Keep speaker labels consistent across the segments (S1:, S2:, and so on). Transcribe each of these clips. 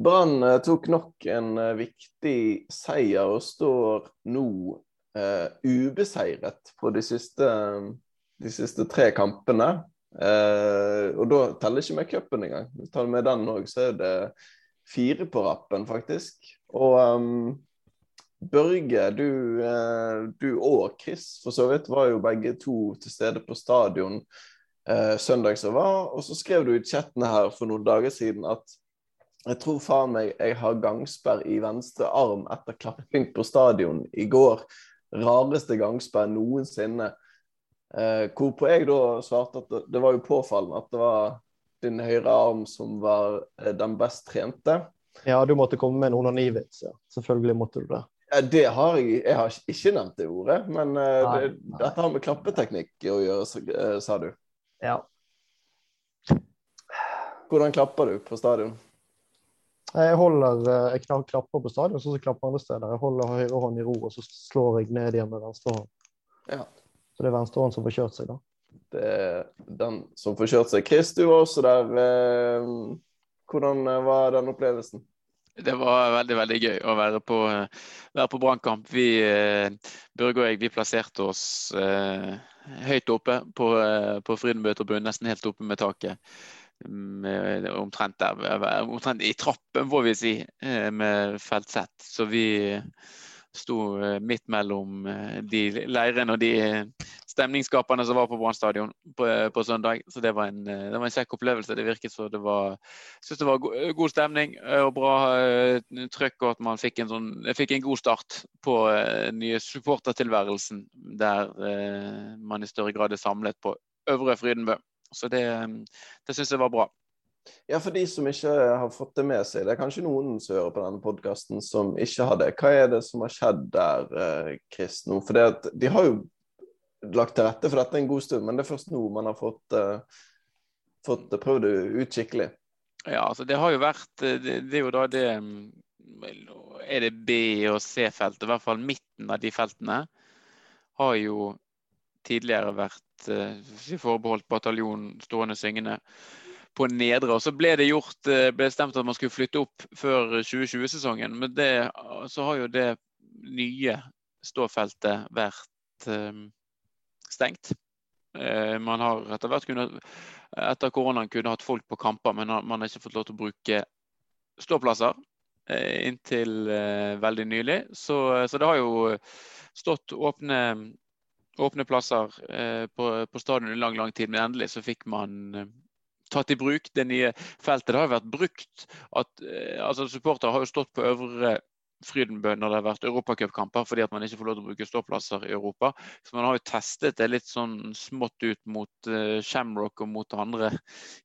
S1: Brann eh, tok nok en eh, viktig seier og står nå eh, ubeseiret på de siste, de siste tre kampene. Eh, og da teller ikke med cupen engang. Vi tar med den òg, så er det fire på rappen, faktisk. Og um, Børge, du, du, og Chris for så vidt var jo begge to til stede på stadion søndag som var. Og så skrev du i chatten her for noen dager siden at jeg tror faen meg jeg har gangsperr i venstre arm etter klapping på stadion i går. Rareste gangsperr noensinne. Eh, hvorpå jeg da svarte at det, det, var jo påfallende at det var din høyre arm som var eh, den best trente.
S2: Ja, du måtte komme med en onanivits. Ja. Selvfølgelig måtte du det.
S1: Det har jeg Jeg har ikke nevnt det ordet, men eh, nei, det, nei. dette har med klappeteknikk å gjøre, eh, sa du.
S2: Ja.
S1: Hvordan klapper du på stadion?
S2: Jeg holder, eh, jeg klapper på stadion sånn som jeg klapper andre steder. Jeg holder høyre hånd i ro, og så slår jeg ned igjen med venstre hånd.
S1: Ja.
S2: Så det er venstre hånd som får kjørt seg, da.
S1: Det er den som får kjørt seg. Chris, du var også der. Eh, hvordan eh, var den opplevelsen?
S3: Det var veldig veldig gøy å være på, være på brannkamp. Vi, Børge og jeg vi plasserte oss eh, høyt oppe på, på Frydenbø-tribunen, nesten helt oppe med taket omtrent, der, omtrent i trappen, får vi si, eh, med feltsett. Så vi sto eh, midt mellom eh, de leirene og de stemningsskaperne som var på Brann stadion på, på, søndag. Så det var en, en kjekk opplevelse. Det virket som det var synes det var god, stemning og bra trøkk, og at man fikk en, sånn, fikk en god start på den nye supportertilværelsen, der man i større grad er samlet på Øvre Frydenbø. Så det, det syns jeg var bra.
S1: Ja, for de som ikke har fått det med seg, det er kanskje noen som hører på denne podkasten som ikke har det. Hva er det som har skjedd der, eh, Chris, nå? For det, de har jo lagt til rette for dette en god stund, men det er først nå man har fått, uh, fått prøvd det ut skikkelig.
S3: Ja, altså det har jo vært eh, Det, det er jo da det Er det B- og C-feltet, i hvert fall midten av de feltene, har jo tidligere vært eh, forbeholdt bataljonen stående syngende på nedre. Og så ble det gjort, eh, bestemt at man skulle flytte opp før 2020-sesongen. Men det, så har jo det nye ståfeltet vært eh, stengt. Eh, man har etter hvert kunnet, etter koronaen kunne hatt folk på kamper, men man har ikke fått lov til å bruke ståplasser uh, inntil veldig nylig. Så, så, det har jo stått åpne åpne plasser eh, på, på stadion i lang, lang tid. Men endelig så fikk man eh, tatt i bruk det nye feltet. Det har jo vært brukt at eh, altså Supportere har jo stått på øvre Frydenbø når det har vært europacupkamper fordi at man ikke får lov til å bruke ståplasser i Europa. Så man har jo testet det litt sånn smått ut mot Shamrock og mot andre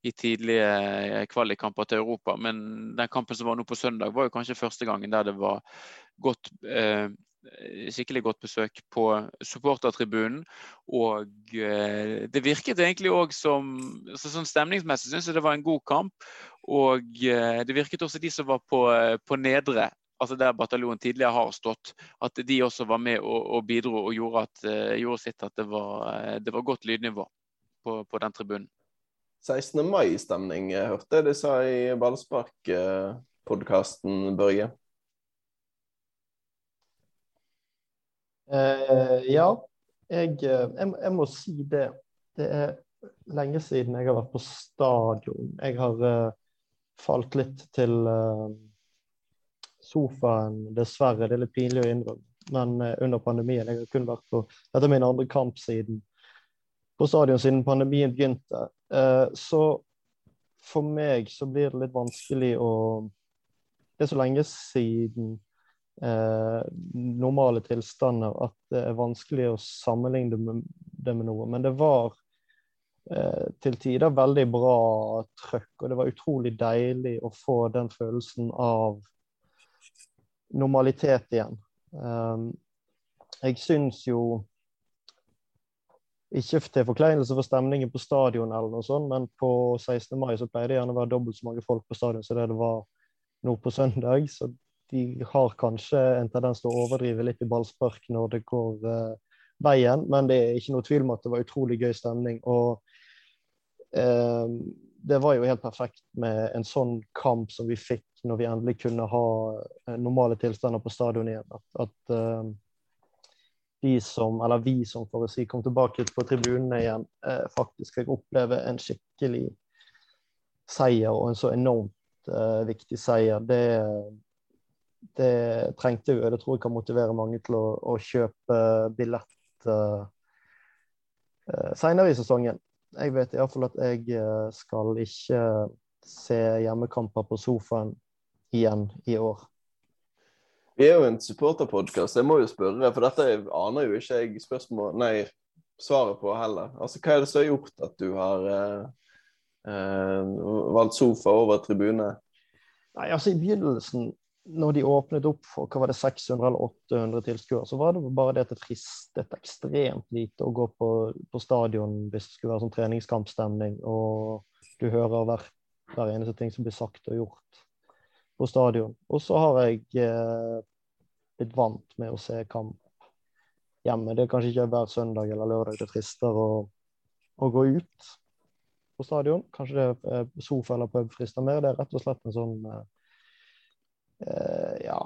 S3: i tidlige kvalikkamper til Europa. Men den kampen som var nå på søndag, var jo kanskje første gangen der det var godt uh, skikkelig godt besøk på supportertribunen. Og eh, det virket egentlig òg som så Sånn stemningsmessig syns jeg det var en god kamp. Og eh, det virket også de som var på, på nedre, altså der bataljonen tidligere har stått, at de også var med og, og bidro og gjorde, at, gjorde, sitt at det var, det var godt lydnivå på, på den tribunen.
S1: 16. mai-stemning, hørte jeg de sa i Ballspark-podkasten, Børge.
S2: Eh, ja, jeg, eh, jeg, jeg, må si det. Det er lenge siden jeg har vært på stadion. Jeg har uh, falt litt til uh, sofaen, dessverre. Det er litt pinlig å innrømme. Men uh, under pandemien. Jeg har kun vært på Dette er min andre kamp siden på stadion siden pandemien begynte. så for meg så blir det litt vanskelig å Det er så lenge siden eh, normale tilstander at det er vanskelig å sammenligne det med noe. Men det var eh, til tider veldig bra trøkk, og det var utrolig deilig å få den følelsen av normalitet igjen. Eh, jeg syns jo ikke til forkleinelse for stemningen på stadion, eller noe sånt, men på 16. mai så pleide det gjerne å være dobbelt så mange folk på stadion som det det var nå på søndag. Så de har kanskje en tendens til å overdrive litt i ballspark når det går uh, veien, men det er ikke noe tvil om at det var utrolig gøy stemning. Og uh, det var jo helt perfekt med en sånn kamp som vi fikk når vi endelig kunne ha eh, normale tilstander på stadion igjen. At, at uh, de som, eller vi som for å si, kom tilbake på tribunene igjen, faktisk fikk oppleve en skikkelig seier, og en så enormt viktig seier. Det, det trengte vi, og det tror jeg kan motivere mange til å, å kjøpe billett uh, senere i sesongen jeg vet iallfall at jeg eh, skal ikke se hjemmekamper på sofaen igjen i år.
S1: Vi er jo en supporterpodkast, jeg må jo spørre, for dette aner jo ikke jeg spørsmål, nei, svaret på heller. Altså, Hva er det som har gjort at du har eh, eh, valgt sofa over tribune?
S2: Nei, altså I begynnelsen når de åpnet opp for hva var det, 600 eller 800 tilskuere, så var det bare det at det fristet ekstremt lite å gå på, på stadion hvis det skulle være sånn treningskampstemning, og du hører hver, hver, eneste ting som blir sagt og gjort på stadion. Og så har jeg eh, blitt vant med å se kamp hjemme. Det er kanskje ikke hver søndag eller lørdag det frister å, å gå ut på stadion. Kanskje det er eh, sofa eller pub frister mer. Det er rett og slett en sånn eh, eh, ja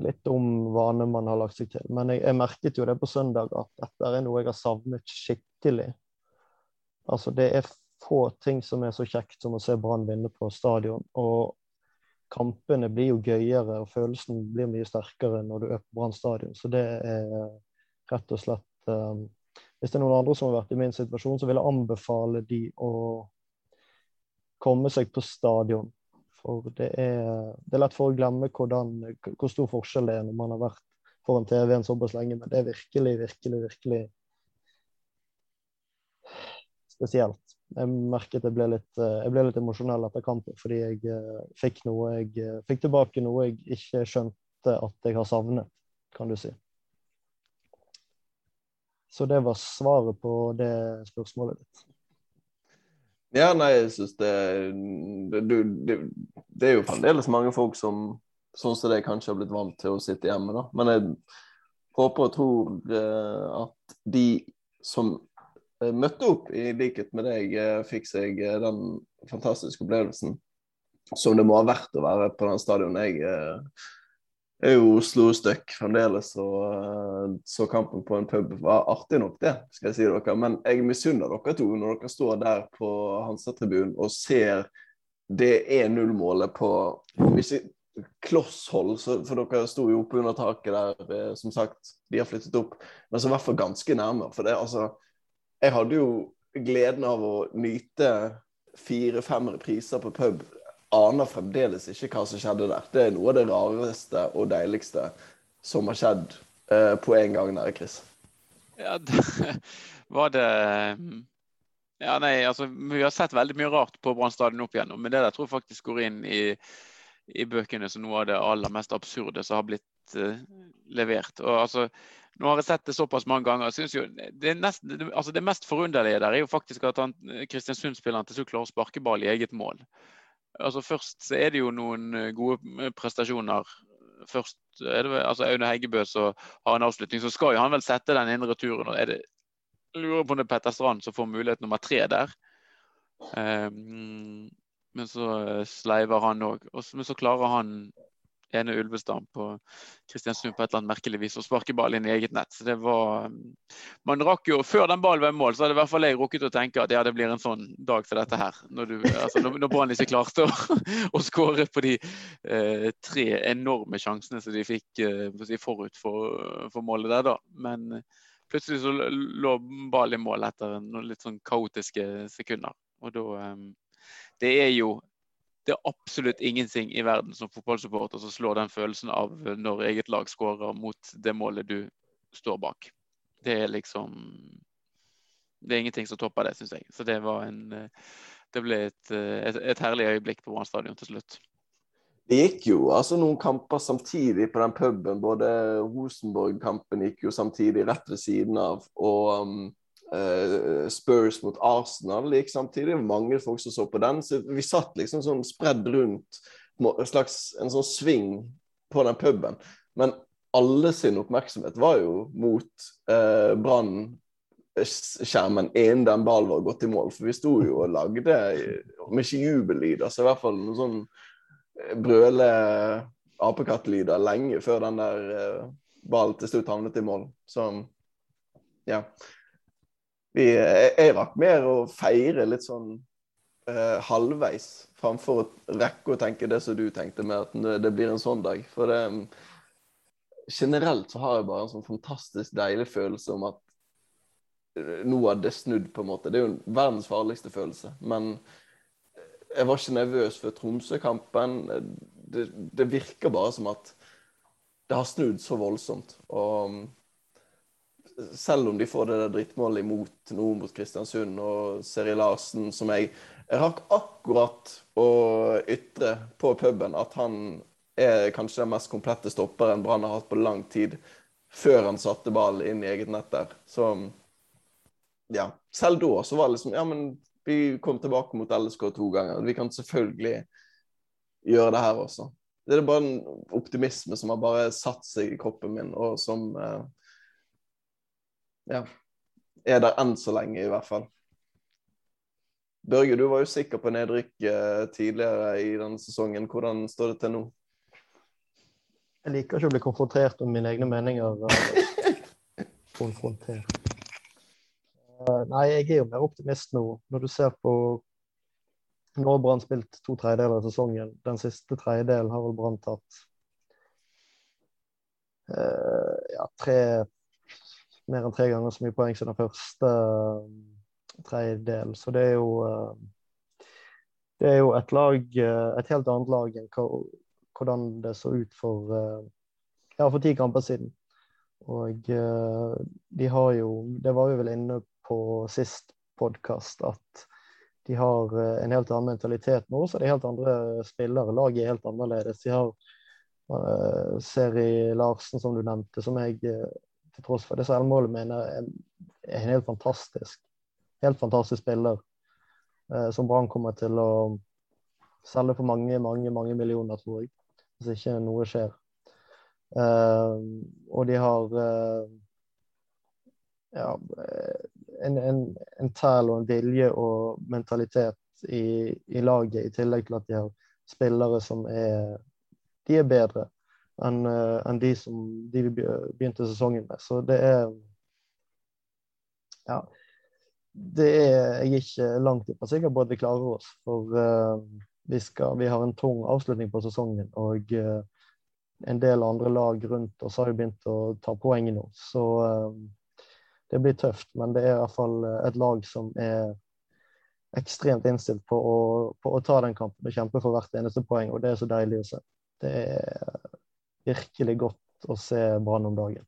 S2: Litt om vane man har lagt seg til. Men jeg, jeg, merket jo det på søndag at dette er noe jeg har savnet skikkelig. Altså, det er få ting som er så kjekt som å se Brann vinne på stadion. Og kampene blir jo gøyere, og følelsen blir mye sterkere når du er på Brann stadion. Så det er rett og slett um, Hvis det er noen andre som har vært i min situasjon, så vil jeg anbefale de å komme seg på stadion for det er, det er lett for å glemme hvordan, hvor stor forskjell det er når man har vært foran TV-en såpass lenge, men det er virkelig, virkelig, virkelig spesielt. Jeg merket jeg ble litt, jeg ble litt emosjonell etter kampen fordi jeg eh, fikk, noe jeg, eh, fikk tilbake noe jeg ikke skjønte at jeg har savnet, kan du si. Så det var svaret på det spørsmålet ditt.
S1: Ja, nei, jeg syns det, det, det, det er jo fremdeles mange folk som sånn som det kanskje har blitt vant til å sitte hjemme, da. Men jeg håper og tror eh, at de som eh, møtte opp, i likhet med deg, eh, fikk seg den fantastiske opplevelsen som det må ha vært å være på den stadion jeg er jo Oslo støkk fremdeles, og uh, så kampen på en pub var artig nok, det, skal jeg si dere. Men jeg misunner dere to når dere står der på Hansa-tribunen og ser det 1-0-målet på ikke klosshold, for dere sto jo oppe under taket der, eh, som sagt. De har flyttet opp, men så i hvert fall ganske nærme. For det, altså Jeg hadde jo gleden av å nyte fire-fem repriser på pub aner fremdeles ikke hva som skjedde der. Det er noe av det rareste og deiligste som har skjedd eh, på en gang der, Chris.
S3: Ja, det var det Ja, nei, altså Vi har sett veldig mye rart på Brann stadion opp igjennom, men det der tror jeg faktisk går inn i, i bøkene som noe av det aller mest absurde som har blitt uh, levert. Og altså nå har jeg sett det såpass mange ganger. Jeg synes jo, det, nest, altså det mest forunderlige der er jo faktisk at Kristiansund-spilleren til slutt klarer å sparke ball i eget mål altså Først så er det jo noen eh, gode eh, prestasjoner. Først er det altså Aune Heggebø som har en avslutning, så skal jo han vel sette den inn returen. og er det lurer på om det er Petter Strand som får mulighet nummer tre der. Um, men så eh, sleiver han òg. Men så klarer han ene Ulvestad på Kristiansund på et eller annet merkelig vis og sparke ball inn i eget nett. Så det var Man rakk jo Før den ballen var i mål, så hadde i hvert fall jeg rukket å tenke at ja, det blir en sånn dag som dette her. Når, du, altså, når, når Brann ikke klarte å, å skåre på de eh, tre enorme sjansene som de fikk eh, forut for, for, målet der, da. Men plutselig så lå ballen i mål etter noen litt sånn kaotiske sekunder. Og da eh, Det er jo det er absolutt ingenting i verden som fotballsupporter som slår den følelsen av når eget lag skårer mot det målet du står bak. Det er liksom Det er ingenting som topper det, syns jeg. Så det var en Det ble et, et, et herlig øyeblikk på Brann stadion til slutt.
S1: Det gikk jo altså noen kamper samtidig på den puben. Både Rosenborg-kampen gikk jo samtidig rett ved siden av. Og um, Spurs mot Arsenal gikk samtidig. Mange folk som så på den. Så vi satt liksom sånn spredd rundt en slags en sånn sving på den puben. Men alle sin oppmerksomhet var jo mot eh, Brann skjermen innen den ballen var gått i mål. For vi sto jo og lagde, om ikke jubellyder, så i hvert fall noen sånn eh, brøle apekattlyder lenge før den der eh, ballen til slutt havnet i mål. Så ja. Vi, jeg, jeg rakk mer å feire litt sånn eh, halvveis, framfor å rekke å tenke det som du tenkte, med at det blir en sånn dag. For det generelt så har jeg bare en sånn fantastisk deilig følelse om at eh, nå hadde det snudd, på en måte. Det er jo verdens farligste følelse. Men jeg var ikke nervøs før Tromsø-kampen. Det, det, virker bare som at det har snudd så voldsomt. Og selv om de får det der drittmålet imot nå mot Kristiansund og Seri Larsen, som jeg, jeg rakk akkurat å ytre på puben at han er kanskje den mest komplette stopperen Brann har hatt på lang tid, før han satte ball inn i eget nett der. Så ja, selv da så var det liksom Ja, men vi kom tilbake mot LSK to ganger. Vi kan selvfølgelig gjøre det her også. Det er bare en optimisme som har bare satt seg i kroppen min, og som eh, ja, er der enn så lenge, i hvert fall. Børge, du var jo sikker på nedrykk eh, tidligere i denne sesongen. Hvordan står det til nå?
S2: Jeg liker ikke å bli konfrontert om mine egne meninger. konfrontert. Uh, nei, jeg er jo mer optimist nå. Når du ser på Nå har Brann spilt to tredjedeler av sesongen. Den siste tredjedelen har vel Brann tatt uh, ja, tre mer enn tre ganger så mye poeng som den første uh, tredjedel. Så det er jo det er jo et lag, et helt annet lag enn hvordan det så ut for, eh, ja, for ti kamper siden. Og eh, de har jo Det var jo vel inne på sist podkast at de har en helt annen mentalitet nå. Så det er helt andre spillere. Laget er helt annerledes. De har uh, Seri Larsen, som du nevnte, som jeg til tross for det selvmålet mener er, er en helt fantastisk helt fantastisk spiller. eh, som Brann kommer til å selge for mange, mange, mange millioner, tror jeg hvis ikke noe skjer. Eh, og de har eh, ja, en, en, en tæl og en vilje og mentalitet i, i, laget, i tillegg til at de har spillere som er De er bedre enn uh, en de som de begynte sesongen med. Så det er Ja. Det er jeg ikke langt ifra sikker på at vi klarer oss. For vi, skal, vi, har en tung avslutning på sesongen, og uh, en del andre lag rundt oss har jo begynt å ta poeng nå. Så uh, det blir tøft, men det er i hvert fall et lag som er ekstremt innstilt på å, på å ta den kampen og kjempe for hvert eneste poeng, og det er så deilig å se. Det er virkelig godt å se Brann om dagen.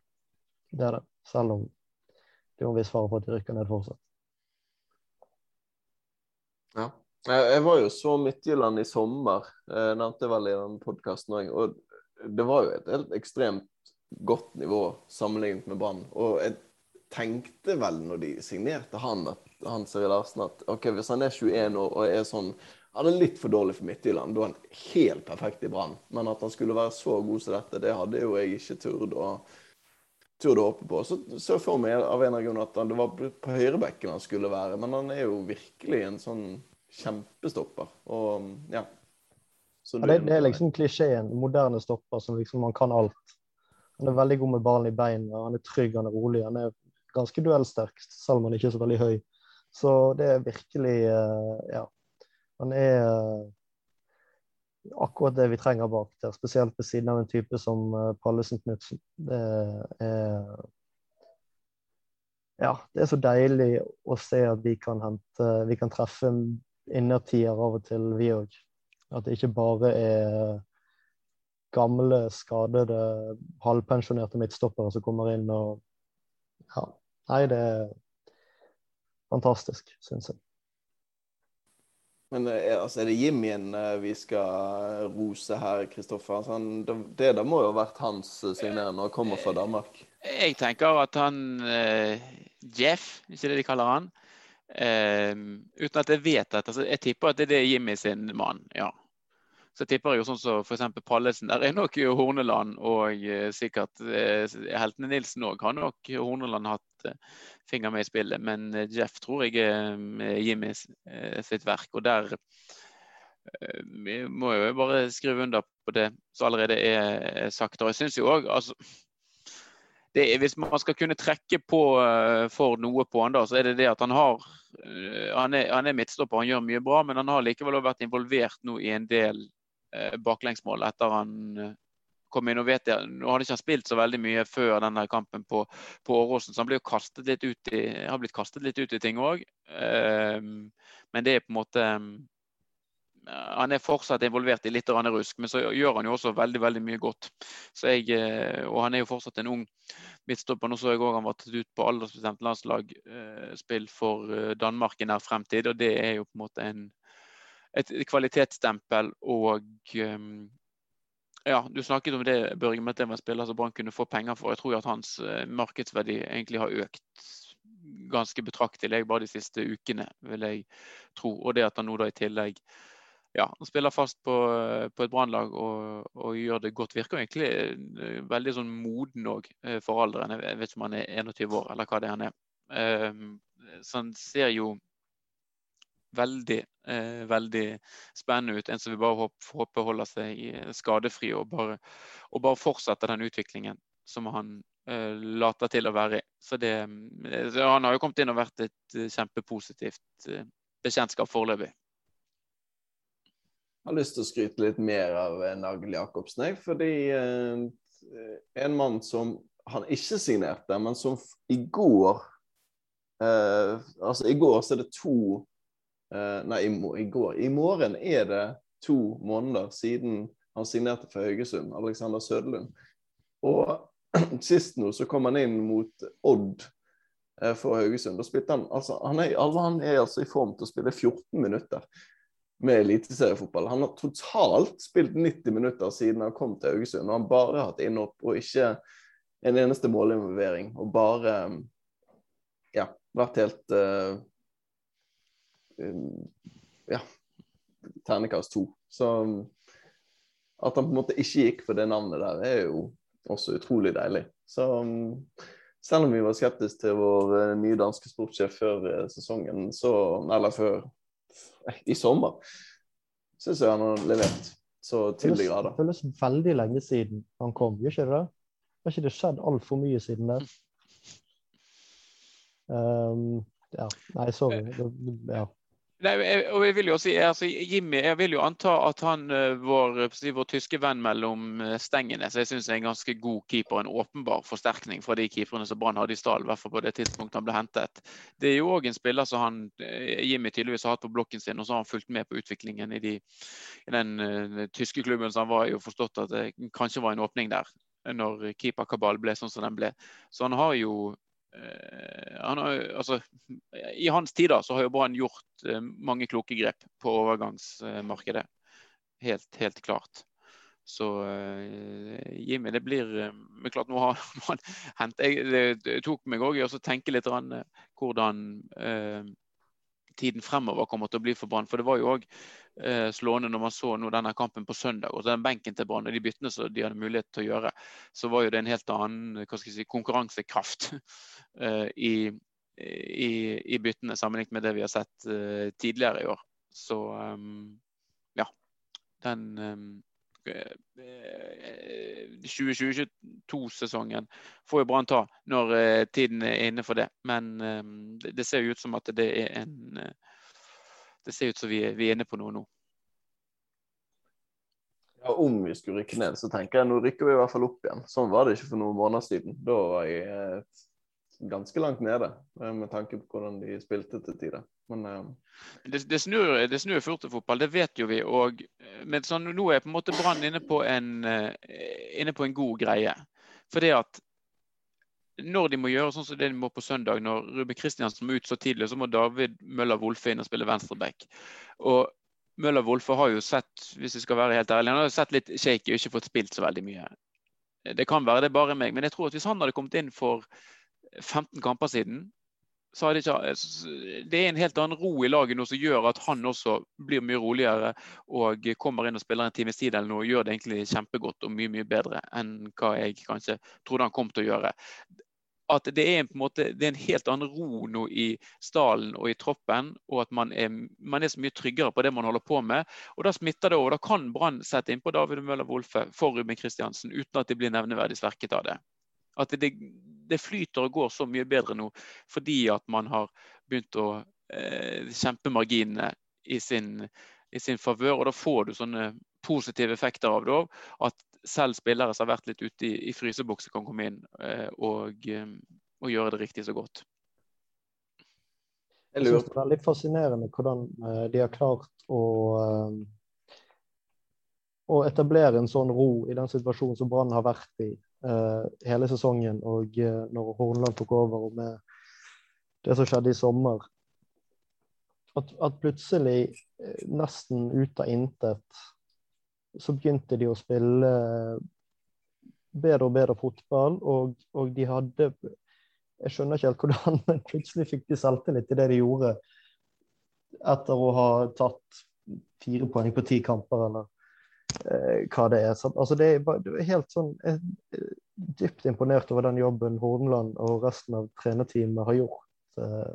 S2: Det er det, selv om det er en viss fare for at de rykker ned fortsatt.
S1: Ja. Jeg var jo så Midtjylland i sommer, jeg nevnte vel i den podkasten òg. Og det var jo et helt ekstremt godt nivå sammenlignet med Brann. Og jeg tenkte vel når de signerte han, at, han Seri Larsen, at ok, hvis han er 21 år og er sånn Han er litt for dårlig for Midtjylland, da er han helt perfekt i Brann. Men at han skulle være så god som dette, det hadde jo jeg ikke turt å turde å håpe på. Så så for meg av en av grunnene at han, det var på høyrebekken han skulle være. Men han er jo virkelig en sånn kjempestopper. Og ja.
S2: ja det, det, er liksom klisjeen. Moderne stopper som liksom man kan alt. Han er veldig god med ballen i beina, han er trygg, han er rolig. Han er ganske duellsterk, selv om han ikke er så veldig høy. Så det er virkelig uh, Ja. Han er uh, akkurat det vi trenger bak der, spesielt ved siden av en type som uh, Pallesen Knutsen. Det er ja, det er så deilig å se at vi kan hente Vi kan treffe innertier av og til, vi òg. At det ikke bare er gamle, skadede, halvpensjonerte midtstoppere som kommer inn og Ja. Nei, det er fantastisk, syns jeg.
S1: Men eh, altså, er det Jimmyen eh, vi skal rose her, Kristoffer? Altså, det da må jo ha vært hans signering når han kommer fra Danmark?
S3: Jeg tenker at han eh, Jeff, ikke det de kaller han, Uh, uten at jeg vet dette. altså, Jeg tipper at det er det Jimmy sin mann, ja. Så jeg tipper jo sånn som så f.eks. Pallesen. Der er nok Horneland og sikkert uh, Heltene Nilsen òg. Har nok Horneland hatt finger med i spillet. Men Jeff tror jeg er Jimmy sitt verk. Og der vi må jo bare skrive under på det som allerede er sagt. Og jeg synes jo også, altså, er, hvis man skal kunne trekke på for noe på han, da, så er det det at han har han, er, han er midtstopper, han gjør mye bra, men han har likevel vært involvert nå i en del baklengsmål etter han kom inn. og vet jeg, Nå hadde ikke han spilt så veldig mye før denne kampen på, på Åråsen, så han ble jo kastet litt ut i, har blitt kastet litt ut i ting òg. men det er på en måte han er fortsatt involvert i litt rusk, men så gjør han jo også veldig veldig mye godt. Jeg, eh, og han er jo fortsatt en ung midtstopper. Nå så jeg òg han var tatt ut på aldersbestemt landslagsspill eh, for eh, Danmark i nær fremtid. og Det er jo på en måte en, et kvalitetsstempel. Og ja, du snakket om det, Børge, med at det var en spiller som Brann kunne få penger for. Jeg tror at hans markedsverdi egentlig har økt ganske betraktelig bare de siste ukene, vil jeg tro. Og det at han nå da i tillegg ja, han spiller fast på, på et brannlag og, og, gjør det godt. Virker egentlig eh, veldig sånn moden òg eh, for alderen. Jeg vet ikke om han er 21 år eller hva det er han er. Ehm, så han ser jo veldig, eh, veldig spennende ut. En som vi bare håper holder seg skadefri og bare, og bare fortsetter den utviklingen som han later til å være i. Så det, så han har jo kommet inn og vært et kjempepositivt bekjentskap foreløpig.
S1: Jeg har lyst til å skryte litt mer av eh, Nagel Jacobsen, jeg. Fordi eh, en mann som han ikke signerte, men som i går eh, Altså, i går så er det to eh, Nei, i, går I morgen er det to måneder siden han signerte for Haugesund, Alexander Søderlund. Og sist nå så kom han inn mot Odd eh, for Haugesund. Da spilte han altså han er, han er altså i form til å spille 14 minutter med eliteseriefotball. Han har totalt spilt 90 minutter siden han kom til Haugesund. Og han bare hatt innhopp og ikke en eneste målinvolvering. Og bare ja, vært helt uh, ja, ternekast to. Så at han på en måte ikke gikk for det navnet der, er jo også utrolig deilig. Så selv om vi var skeptiske til vår uh, nye danske sportssjef før uh, sesongen, så, eller før i sommer, syns jeg han har levert så til de grader.
S2: Det føles veldig lenge siden han kom, gjør ikke det? Har ikke det skjedd altfor mye siden det? Um, ja. Nei, sorry. Ja.
S3: Nei, og jeg vil jo si, altså, Jimmy, jeg vil jo anta at han eh, vår, vår tyske venn mellom eh, stengene så jeg synes er en ganske god keeper. En åpenbar forsterkning fra de keeperne som Brann hadde i stall, i på det tidspunktet han ble hentet. Det er jo òg en spiller som han, eh, Jimmy tydeligvis har hatt på blokken sin, og så har han fulgt med på utviklingen i, de, i den uh, tyske klubben. Så han var jo forstått at det kanskje var en åpning der når keeperkabalen ble sånn som den ble. Så han har jo Eh, har, altså, I hans tid da, så har jo Brann gjort eh, mange kloke grep på overgangsmarkedet. Helt, helt klart. Så uh, Jimmy, det blir Men klart, nå har man hentet Det, tok meg òg å tenke litt hvordan tiden fremover kommer til å bli for Brann. For det var jo òg eh, slående når man så denne kampen på søndag. og Den benken til Brann og de byttene som de hadde mulighet til å gjøre, så var jo det en helt annen si, konkurransekraft eh, i, i, i, byttene sammenlignet med det vi har sett eh, tidligere i år. Så um, ja. Den um, 2022-sesongen får jo Brann ta når eh, tiden er inne for det. Men eh, det ser jo ut som at det er en eh, Det ser ut som vi er inne på noe nå.
S1: Ja, Om vi skulle rykke ned, så tenker jeg nå rykker vi i hvert fall opp igjen. Sånn var det ikke for noen måneder siden. Da var jeg ganske langt nede med tanke på hvordan de spilte til tider. Men, uh...
S3: det, det, snur, det snur fort i fotball, det vet jo vi. Og, men sånn, nå er på en måte Brann inne, uh, inne, på en god greie. For det at når de må gjøre sånn som det de må på søndag, når Ruben Kristiansen må ut så tidlig, så må David Møller Wolfe inn og spille venstreback. Og Møller Wolfe har jo sett hvis jeg skal være helt ærlig, han har jo sett litt shaky og ikke fått spilt så veldig mye. Det kan være det er bare meg, men jeg tror at hvis han hadde kommet inn for 15 kamper siden, det, ikke, det er en helt annen ro i laget nå som gjør at han også blir mye roligere og kommer inn og spiller en times tid eller noe og gjør det egentlig kjempegodt og mye mye bedre enn hva jeg kanskje trodde han kom til å gjøre. at det er, på en, måte, det er en helt annen ro nå i stallen og i troppen, og at man er, man er, så mye tryggere på det man holder på med. og Da smitter det over. Da kan Brann sette innpå David Møller Wolfe for Ruben Kristiansen uten at de blir nevneverdig sverket av det. At det, det, flyter og går så mye bedre nå fordi at man har begynt å eh, kjempe marginene i sin, i sin favør. Og da får du sånne positive effekter av det òg. At selv spillere som har vært litt ute i, i fryseboksen, kan komme inn eh, og, eh, og, gjøre det riktig så godt.
S2: Jeg synes det er litt fascinerende hvordan eh, de har klart å, å etablere en sånn ro i den situasjonen som Brann har vært i hele sesongen. Og når Hornland tok over og med det som skjedde i sommer. At, at plutselig, nesten ut av intet, så begynte de å spille bedre og bedre fotball, og, og de hadde Jeg skjønner ikke helt hvordan, men plutselig fikk de selvtillit i det de gjorde etter å ha tatt fire poeng på ti kamper, eller eh, hva det er. Så, altså det, er er helt sånn dypt imponert over den jobben Horneland og resten av trenerteamet har gjort. Eh,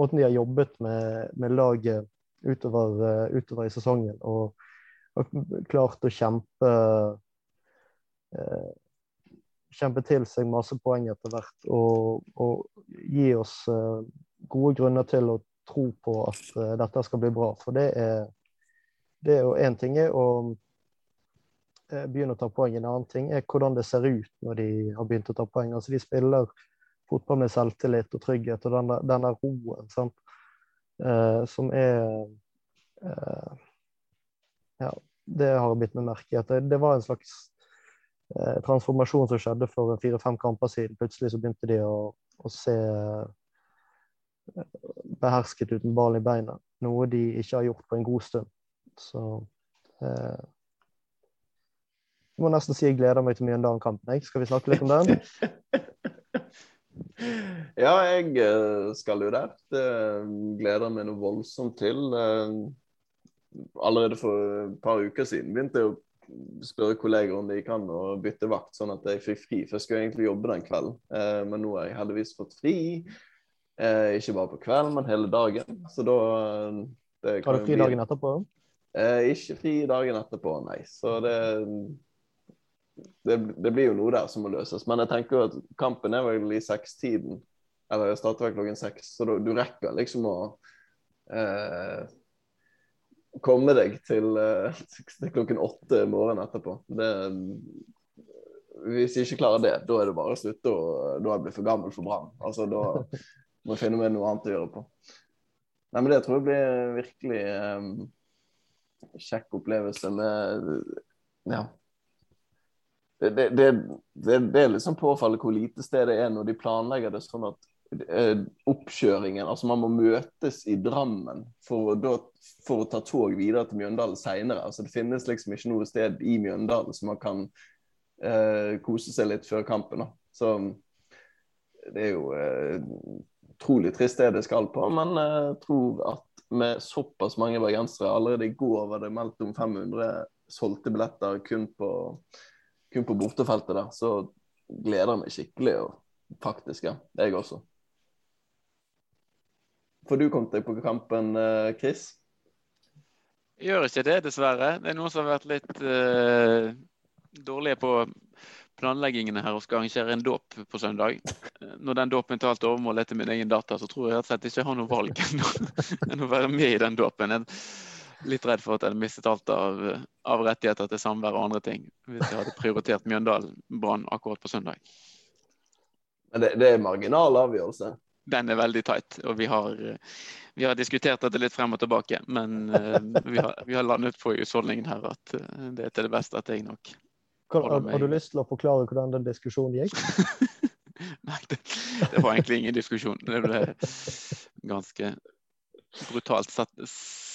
S2: måten de har jobbet med, med laget utover, uh, utover, i sesongen. og har klart å kjempe eh, kjempe til seg masse poeng etter hvert og, og gi oss eh, gode grunner til å tro på at eh, dette skal bli bra. For det er, det er jo én ting er å eh, begynne å ta poeng. En annen ting er hvordan det ser ut når de har begynt å ta poeng. Altså De spiller fotball med selvtillit og trygghet og den der roen sant? Eh, som er eh, ja, det har blitt med merke i. At det, det, var en slags eh, transformasjon som skjedde for fire-fem kamper siden. Plutselig så begynte de å, å se eh, behersket uten ball i beina. Noe de ikke har gjort på en god stund. Så eh, Jeg må nesten si jeg gleder meg til Mjøndalen-kampen. Skal vi snakke litt om den?
S1: ja, jeg eh, skal jo der. Det gleder meg noe voldsomt til. Eh, allerede for et par uker siden begynte jeg å spørre kolleger om de kan og bytte vakt, sånn at jeg fikk fri. For jeg skulle egentlig jobbe den kvelden, eh, men nå har jeg heldigvis fått fri. Eh, ikke bare på kvelden, men hele dagen. Så da
S2: eh, Har du fri dagen etterpå?
S1: Eh, ikke fri dagen etterpå, nei. Så det, det, det blir jo noe der som må løses. Men jeg tenker jo at kampen er vel i sekstiden. Eller starter vel klokken seks, så du, du rekker liksom å eh, komme deg til, eh, til klokken åtte morgenen etterpå. Det, hvis jeg ikke klarer det, da er det bare å slutte. Og, da er jeg blitt for gammel for Brann. Altså, da må jeg finne meg noe annet å gjøre på. Nei, men Det tror jeg blir virkelig um, kjekk opplevelse med Ja. Det, det, det, det, er liksom påfallende hvor lite sted det er når de planlegger det sånn at Eh, oppkjøringen. Altså man må møtes i Drammen for, da, for å ta tog videre til Mjøndalen seinere. Altså det finnes liksom ikke noe sted i Mjøndalen som man kan eh, kose seg litt før kampen. Da. Så det er jo eh, utrolig trist det det skal på, men jeg eh, tror at med såpass mange bergensere Allerede i går var det meldt om 500 solgte billetter kun på, kun på bortefeltet der. Så gleder jeg meg skikkelig. og faktisk, ja. Jeg også. Får du kommet deg på kampen, eh, Chris?
S3: Jeg gjør ikke det, dessverre. Det er noen som har vært litt uh, dårlige på planleggingene her og skal arrangere en dåp på søndag. Når den dåpen tar alt overmål etter min egen data, så tror jeg rett og slett ikke jeg har noe valg enn å være med i den dåpen. Litt redd for at jeg hadde mistet alt av, av rettigheter til samvær og andre ting hvis jeg hadde prioritert Mjøndalen Brann akkurat på søndag.
S1: Men det, det er marginal avgjørelse?
S3: den er veldig tight. Og vi har, vi har, diskutert dette litt frem og tilbake, men uh, vi, har, vi, har, landet på husholdningen her at uh, det er til det beste at jeg nok
S2: holder har, har, du lyst til å forklare hvordan den diskusjonen gikk?
S3: Nei, det, det, var egentlig ingen diskusjon. Det ble ganske brutalt satt,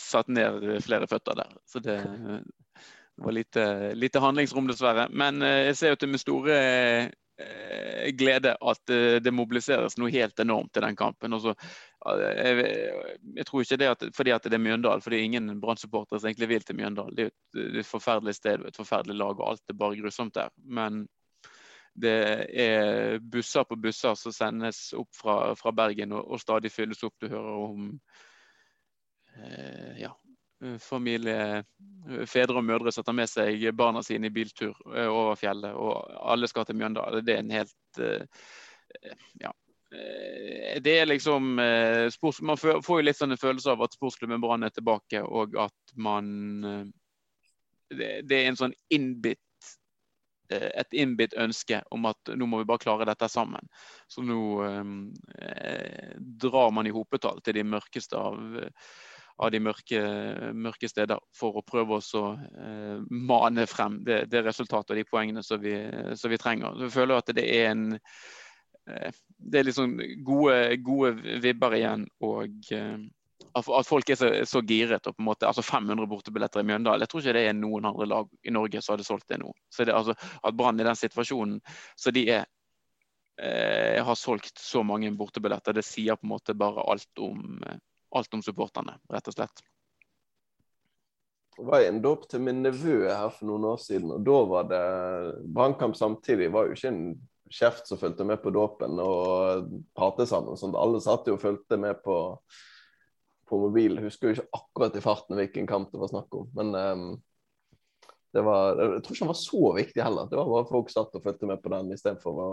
S3: satt ned flere føtter der. Så det, det var lite, lite handlingsrom, dessverre. Men uh, jeg ser jo til med store Eh, glede at eh, det mobiliseres noe helt enormt i den kampen. Også, jeg, jeg, tror ikke det at, fordi at det er Mjøndalen, fordi ingen Brann-supportere som egentlig vil til Mjøndalen. Det er et, et forferdelig sted og et forferdelig lag, og alt er bare grusomt der. Men det er busser på busser som sendes opp fra, fra Bergen og, og, stadig fylles opp. Du hører om eh, ja, familie, fedre og mødre som med seg barna sine i biltur eh, over fjellet, og alle skal til Mjøndalen. Det er en helt eh, ja, Eh, det er liksom eh, Man får jo litt sånn en følelse av at sportsklubben Brann er tilbake, og at man eh, det, er en sånn innbitt et innbitt ønske om at nå må vi bare klare dette sammen. Så nå eh, drar man i hopetall til de mørkeste av, av de mørke, mørke, steder for å prøve å eh, mane frem det, det, resultatet og de poengene som vi, som vi trenger. Så jeg føler at det er en Eh, det er liksom gode, gode vibber igjen. og eh, at folk er så, så giret. og på en måte, altså 500 bortebilletter i Mjøndalen. Jeg tror ikke det er noen andre lag i Norge som hadde solgt det nå. Så det, altså, At Brann i den situasjonen så de er eh, har solgt så mange bortebilletter, det sier på en måte bare alt om, eh, alt om supporterne, rett og slett.
S1: Det var en dåp til min nevø her for noen år siden, og da var det brannkamp samtidig. var jo ikke en kjeft som fulgte med på dåpen og pratet sammen. Sånn. Alle satt jo og fulgte med på, på mobilen. Husker jo ikke akkurat i farten hvilken kamp det var snakk om. Men um, det var, jeg tror ikke den var så viktig heller. Det var bare folk satt og fulgte med på den istedenfor å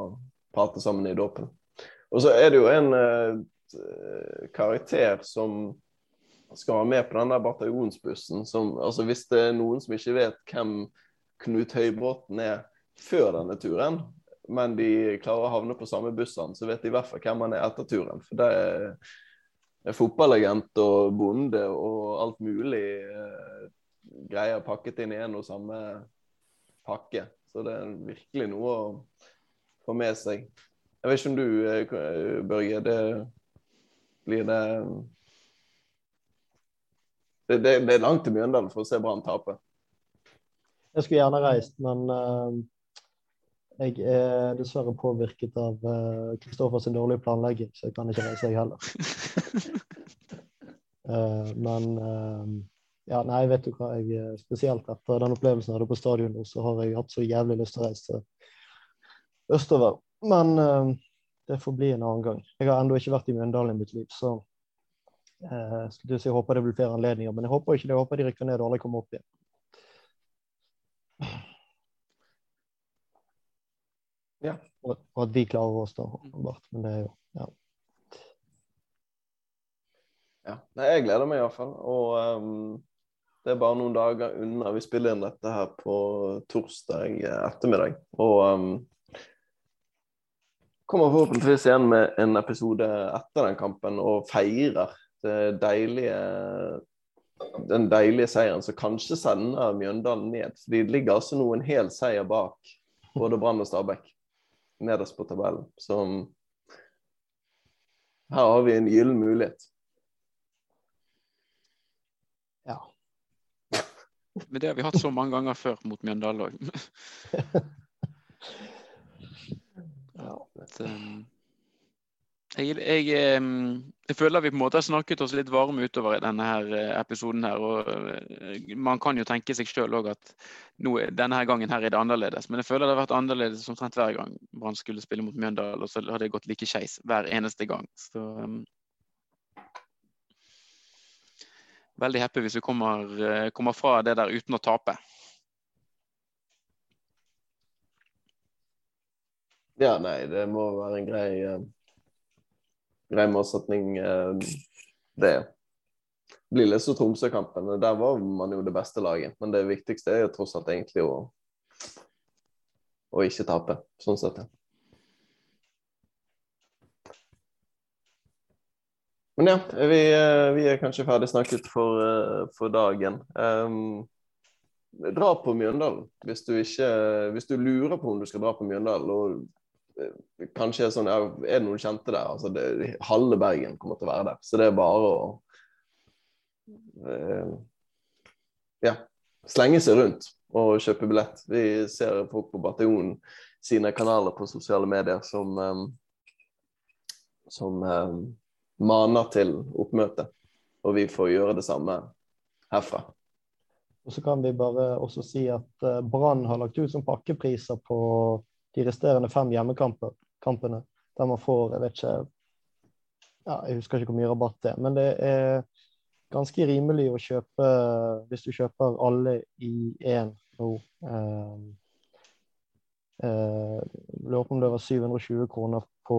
S1: prate sammen i dåpen. Og så er det jo en uh, karakter som skal være med på den der bataljonsbussen. Som, altså Hvis det er noen som ikke vet hvem Knut Høybråten er før denne turen, men de klarer å havne på samme bussene, så vet de i hvert fall hvem han er etter turen. For det er, er fotballagent og bonde og alt mulig eh, greier pakket inn i en og samme pakke. Så det er virkelig noe å få med seg. Jeg vet ikke om du, eh, Børge, det blir det det, det, det er langt til Mjøndalen for å se Brann tape.
S2: Jeg skulle gjerne reist, men uh, jeg er dessverre påvirket av Kristoffers uh, dårlige planlegging, så jeg kan ikke reise, jeg heller. uh, men ja, nei, vet du hva. Jeg, spesielt etter den opplevelsen jeg hadde på stadion, så har jeg hatt så jævlig lyst til å reise østover. Men det får bli en annen gang. Jeg har ennå ikke vært i Mjøndalen i mitt liv, så jeg, si, jeg håper det blir flere anledninger. Men jeg håper ikke det. Jeg håper de rykker ned og aldri kommer opp igjen. Ja. Og, at vi klarer oss, da. Åpenbart. Men det er jo Ja.
S1: ja. Nei, jeg gleder meg iallfall. Og um, det er bare noen dager unna. Vi spiller inn dette her på torsdag ettermiddag. Og um, kommer forhåpentligvis igjen med en episode etter den kampen og feirer det deilige den deilige seieren som kanskje sender Mjøndalen ned. For de ligger altså nå en hel seier bak både Brann og Stabæk nederst på tabellen. Så her har vi en gyllen mulighet.
S2: Ja.
S3: Men det har vi hatt så mange ganger før mot Mjøndalen òg. ja. Um, jeg, jeg, jeg, føler vi på en måte har snakket oss litt varme utover i denne her eh, episoden. her, og eh, Man kan jo tenke seg sjøl at nå, denne her gangen her er det annerledes. Men jeg føler det har vært annerledes omtrent hver gang Brann skulle spille mot Mjøndalen. Og så har det gått like skeis hver eneste gang. Så um, Veldig happy hvis vi kommer, eh, kommer fra det der uten å tape.
S1: Ja, nei, det må være en grei grei målsetning, eh, det. Lillestrøm og Tromsø-kampen, der var man jo det beste laget. Men det viktigste er jo tross alt egentlig å, å ikke tape, sånn sett. Men ja, vi, eh, vi, er kanskje ferdig snakket for, eh, for dagen. Um, dra på Mjøndalen hvis du, ikke, hvis du lurer på om du skal dra på Mjøndalen. og kanskje er sånn Er det noen kjente der? Altså, det, halve Bergen kommer til å være der. Så det er bare å uh, ja, slenge seg rundt og kjøpe billett. Vi ser folk på Bataljonen sine kanaler på sosiale medier som, um, som um, maner til oppmøte. Og vi får gjøre det samme herfra.
S2: Og så kan vi bare også si at Brann har lagt ut som pakkepriser på de resterende fem hjemmekampene, der man får Jeg vet ikke ja, Jeg husker ikke hvor mye rabatt det er, men det er ganske rimelig å kjøpe hvis du kjøper alle i én nå. Eh, eh, lurer på om det var 720 kroner på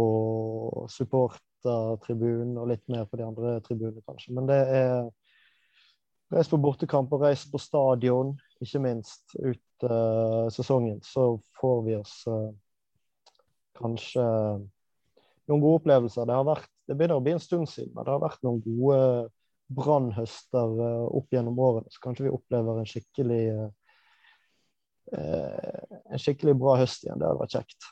S2: supportertribunen og litt mer på de andre tribunene, kanskje. Men det er Reis på bortekamp og reis på stadion, ikke minst, ut uh, sesongen. Så får vi oss uh, kanskje noen gode opplevelser. Det, vært, det begynner å bli en stund siden, men det har vært noen gode brannhøster uh, opp gjennom årene. Så kanskje vi opplever en skikkelig en skikkelig bra høst igjen. Det hadde vært kjekt.